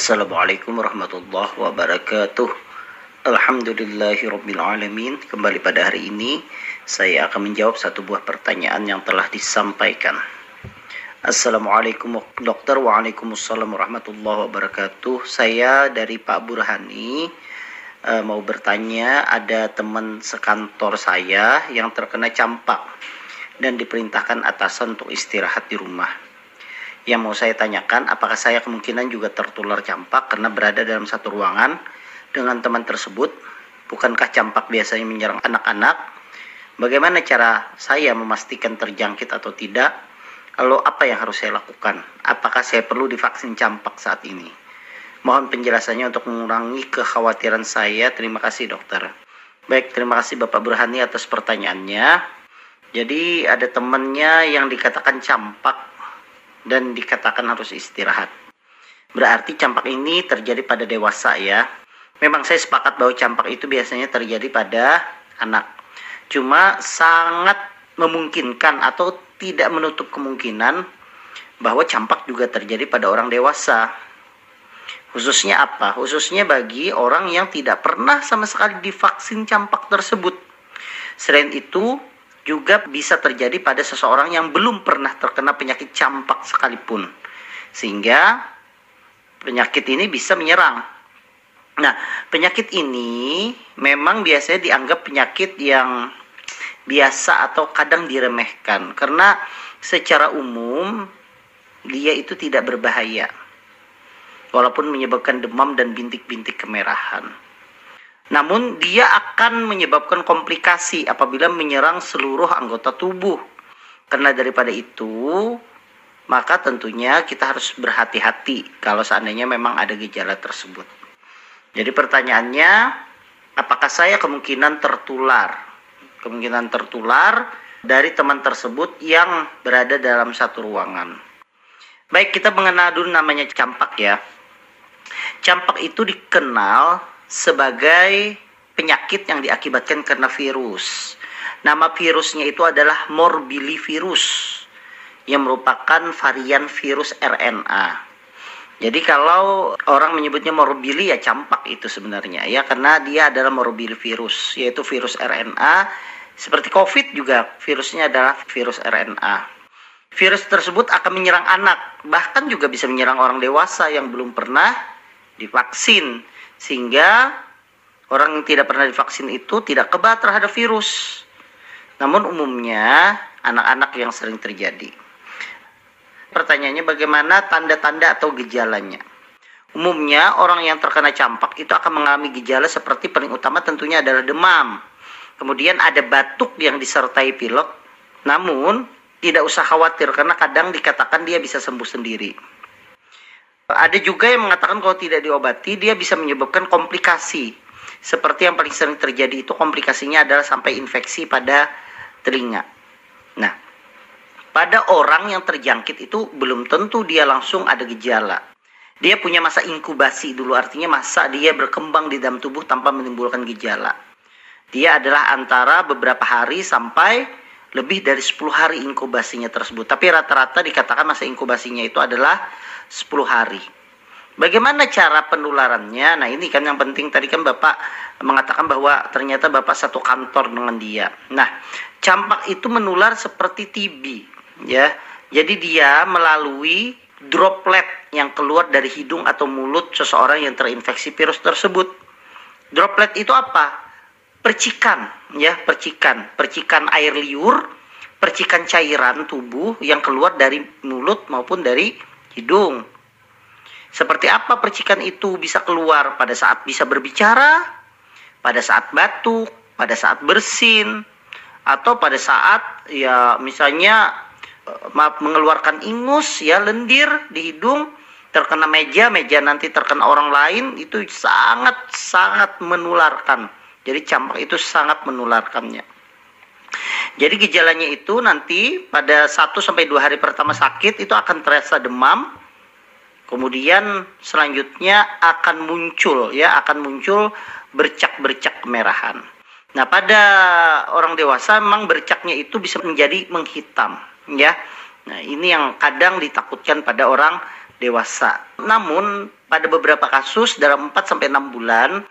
Assalamualaikum warahmatullahi wabarakatuh. Alhamdulillahirrabbilalamin Kembali pada hari ini Saya akan menjawab satu buah pertanyaan yang telah disampaikan. Assalamualaikum dokter. Waalaikumsalam warahmatullahi wabarakatuh. Saya dari Pak Burhani uh, Mau bertanya Ada teman sekantor saya Yang terkena campak Dan diperintahkan atasan untuk istirahat di rumah yang mau saya tanyakan, apakah saya kemungkinan juga tertular campak karena berada dalam satu ruangan dengan teman tersebut? Bukankah campak biasanya menyerang anak-anak? Bagaimana cara saya memastikan terjangkit atau tidak? Lalu apa yang harus saya lakukan? Apakah saya perlu divaksin campak saat ini? Mohon penjelasannya untuk mengurangi kekhawatiran saya. Terima kasih dokter. Baik, terima kasih Bapak Burhani atas pertanyaannya. Jadi ada temannya yang dikatakan campak dan dikatakan harus istirahat. Berarti campak ini terjadi pada dewasa ya. Memang saya sepakat bahwa campak itu biasanya terjadi pada anak. Cuma sangat memungkinkan atau tidak menutup kemungkinan bahwa campak juga terjadi pada orang dewasa. Khususnya apa? Khususnya bagi orang yang tidak pernah sama sekali divaksin campak tersebut. Selain itu, juga bisa terjadi pada seseorang yang belum pernah terkena penyakit campak sekalipun. Sehingga penyakit ini bisa menyerang. Nah, penyakit ini memang biasanya dianggap penyakit yang biasa atau kadang diremehkan karena secara umum dia itu tidak berbahaya. Walaupun menyebabkan demam dan bintik-bintik kemerahan. Namun dia akan menyebabkan komplikasi apabila menyerang seluruh anggota tubuh. Karena daripada itu, maka tentunya kita harus berhati-hati kalau seandainya memang ada gejala tersebut. Jadi pertanyaannya, apakah saya kemungkinan tertular? Kemungkinan tertular dari teman tersebut yang berada dalam satu ruangan. Baik, kita mengenal dulu namanya campak ya. Campak itu dikenal sebagai penyakit yang diakibatkan karena virus. Nama virusnya itu adalah morbillivirus yang merupakan varian virus RNA. Jadi kalau orang menyebutnya morbili ya campak itu sebenarnya ya karena dia adalah morbillivirus yaitu virus RNA seperti COVID juga virusnya adalah virus RNA. Virus tersebut akan menyerang anak bahkan juga bisa menyerang orang dewasa yang belum pernah divaksin sehingga orang yang tidak pernah divaksin itu tidak kebal terhadap virus. Namun umumnya anak-anak yang sering terjadi. Pertanyaannya bagaimana tanda-tanda atau gejalanya? Umumnya orang yang terkena campak itu akan mengalami gejala seperti paling utama tentunya adalah demam. Kemudian ada batuk yang disertai pilek. Namun tidak usah khawatir karena kadang dikatakan dia bisa sembuh sendiri. Ada juga yang mengatakan kalau tidak diobati dia bisa menyebabkan komplikasi. Seperti yang paling sering terjadi itu komplikasinya adalah sampai infeksi pada telinga. Nah, pada orang yang terjangkit itu belum tentu dia langsung ada gejala. Dia punya masa inkubasi dulu, artinya masa dia berkembang di dalam tubuh tanpa menimbulkan gejala. Dia adalah antara beberapa hari sampai lebih dari 10 hari inkubasinya tersebut. Tapi rata-rata dikatakan masa inkubasinya itu adalah 10 hari. Bagaimana cara penularannya? Nah, ini kan yang penting tadi kan Bapak mengatakan bahwa ternyata Bapak satu kantor dengan dia. Nah, campak itu menular seperti TB, ya. Jadi dia melalui droplet yang keluar dari hidung atau mulut seseorang yang terinfeksi virus tersebut. Droplet itu apa? Percikan, ya, percikan, percikan air liur, percikan cairan tubuh yang keluar dari mulut maupun dari hidung. Seperti apa percikan itu bisa keluar pada saat bisa berbicara, pada saat batuk, pada saat bersin, atau pada saat ya misalnya eh, maaf mengeluarkan ingus ya lendir di hidung terkena meja, meja nanti terkena orang lain itu sangat sangat menularkan. Jadi campak itu sangat menularkannya. Jadi gejalanya itu nanti pada 1 sampai 2 hari pertama sakit itu akan terasa demam. Kemudian selanjutnya akan muncul ya, akan muncul bercak-bercak kemerahan. Nah, pada orang dewasa memang bercaknya itu bisa menjadi menghitam ya. Nah, ini yang kadang ditakutkan pada orang dewasa. Namun pada beberapa kasus dalam 4 sampai 6 bulan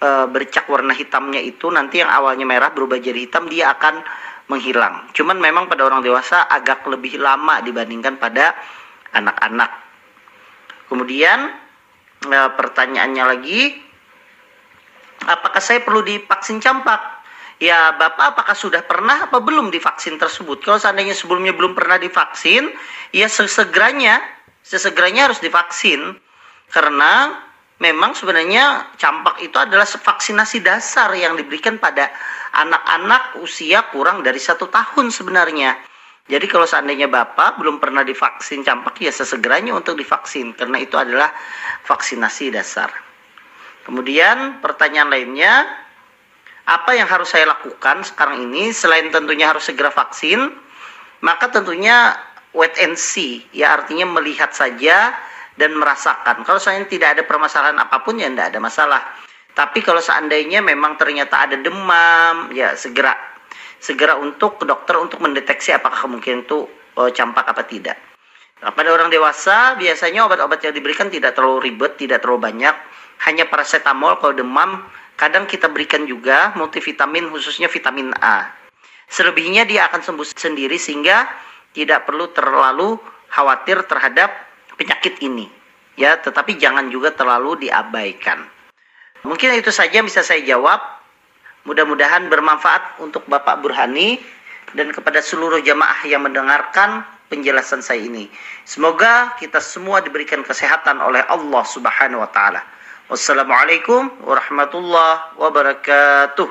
e, bercak warna hitamnya itu nanti yang awalnya merah berubah jadi hitam dia akan menghilang. Cuman memang pada orang dewasa agak lebih lama dibandingkan pada anak-anak. Kemudian e, pertanyaannya lagi apakah saya perlu divaksin campak? Ya, Bapak apakah sudah pernah apa belum divaksin tersebut? Kalau seandainya sebelumnya belum pernah divaksin, ya sesegeranya sesegeranya harus divaksin karena memang sebenarnya campak itu adalah vaksinasi dasar yang diberikan pada anak-anak usia kurang dari satu tahun sebenarnya. Jadi kalau seandainya Bapak belum pernah divaksin campak ya sesegeranya untuk divaksin karena itu adalah vaksinasi dasar. Kemudian pertanyaan lainnya, apa yang harus saya lakukan sekarang ini selain tentunya harus segera vaksin, maka tentunya wait and see ya artinya melihat saja dan merasakan. Kalau saya tidak ada permasalahan apa pun ya tidak ada masalah. Tapi kalau seandainya memang ternyata ada demam ya segera segera untuk ke dokter untuk mendeteksi apakah kemungkinan itu uh, campak apa tidak. Nah, pada orang dewasa biasanya obat-obat yang diberikan tidak terlalu ribet tidak terlalu banyak. Hanya paracetamol kalau demam kadang kita berikan juga multivitamin khususnya vitamin A. Selebihnya dia akan sembuh sendiri sehingga tidak perlu terlalu khawatir terhadap penyakit ini. Ya, tetapi jangan juga terlalu diabaikan. Mungkin itu saja bisa saya jawab. Mudah-mudahan bermanfaat untuk Bapak Burhani dan kepada seluruh jamaah yang mendengarkan penjelasan saya ini. Semoga kita semua diberikan kesehatan oleh Allah Subhanahu wa taala. Wassalamualaikum warahmatullahi wabarakatuh.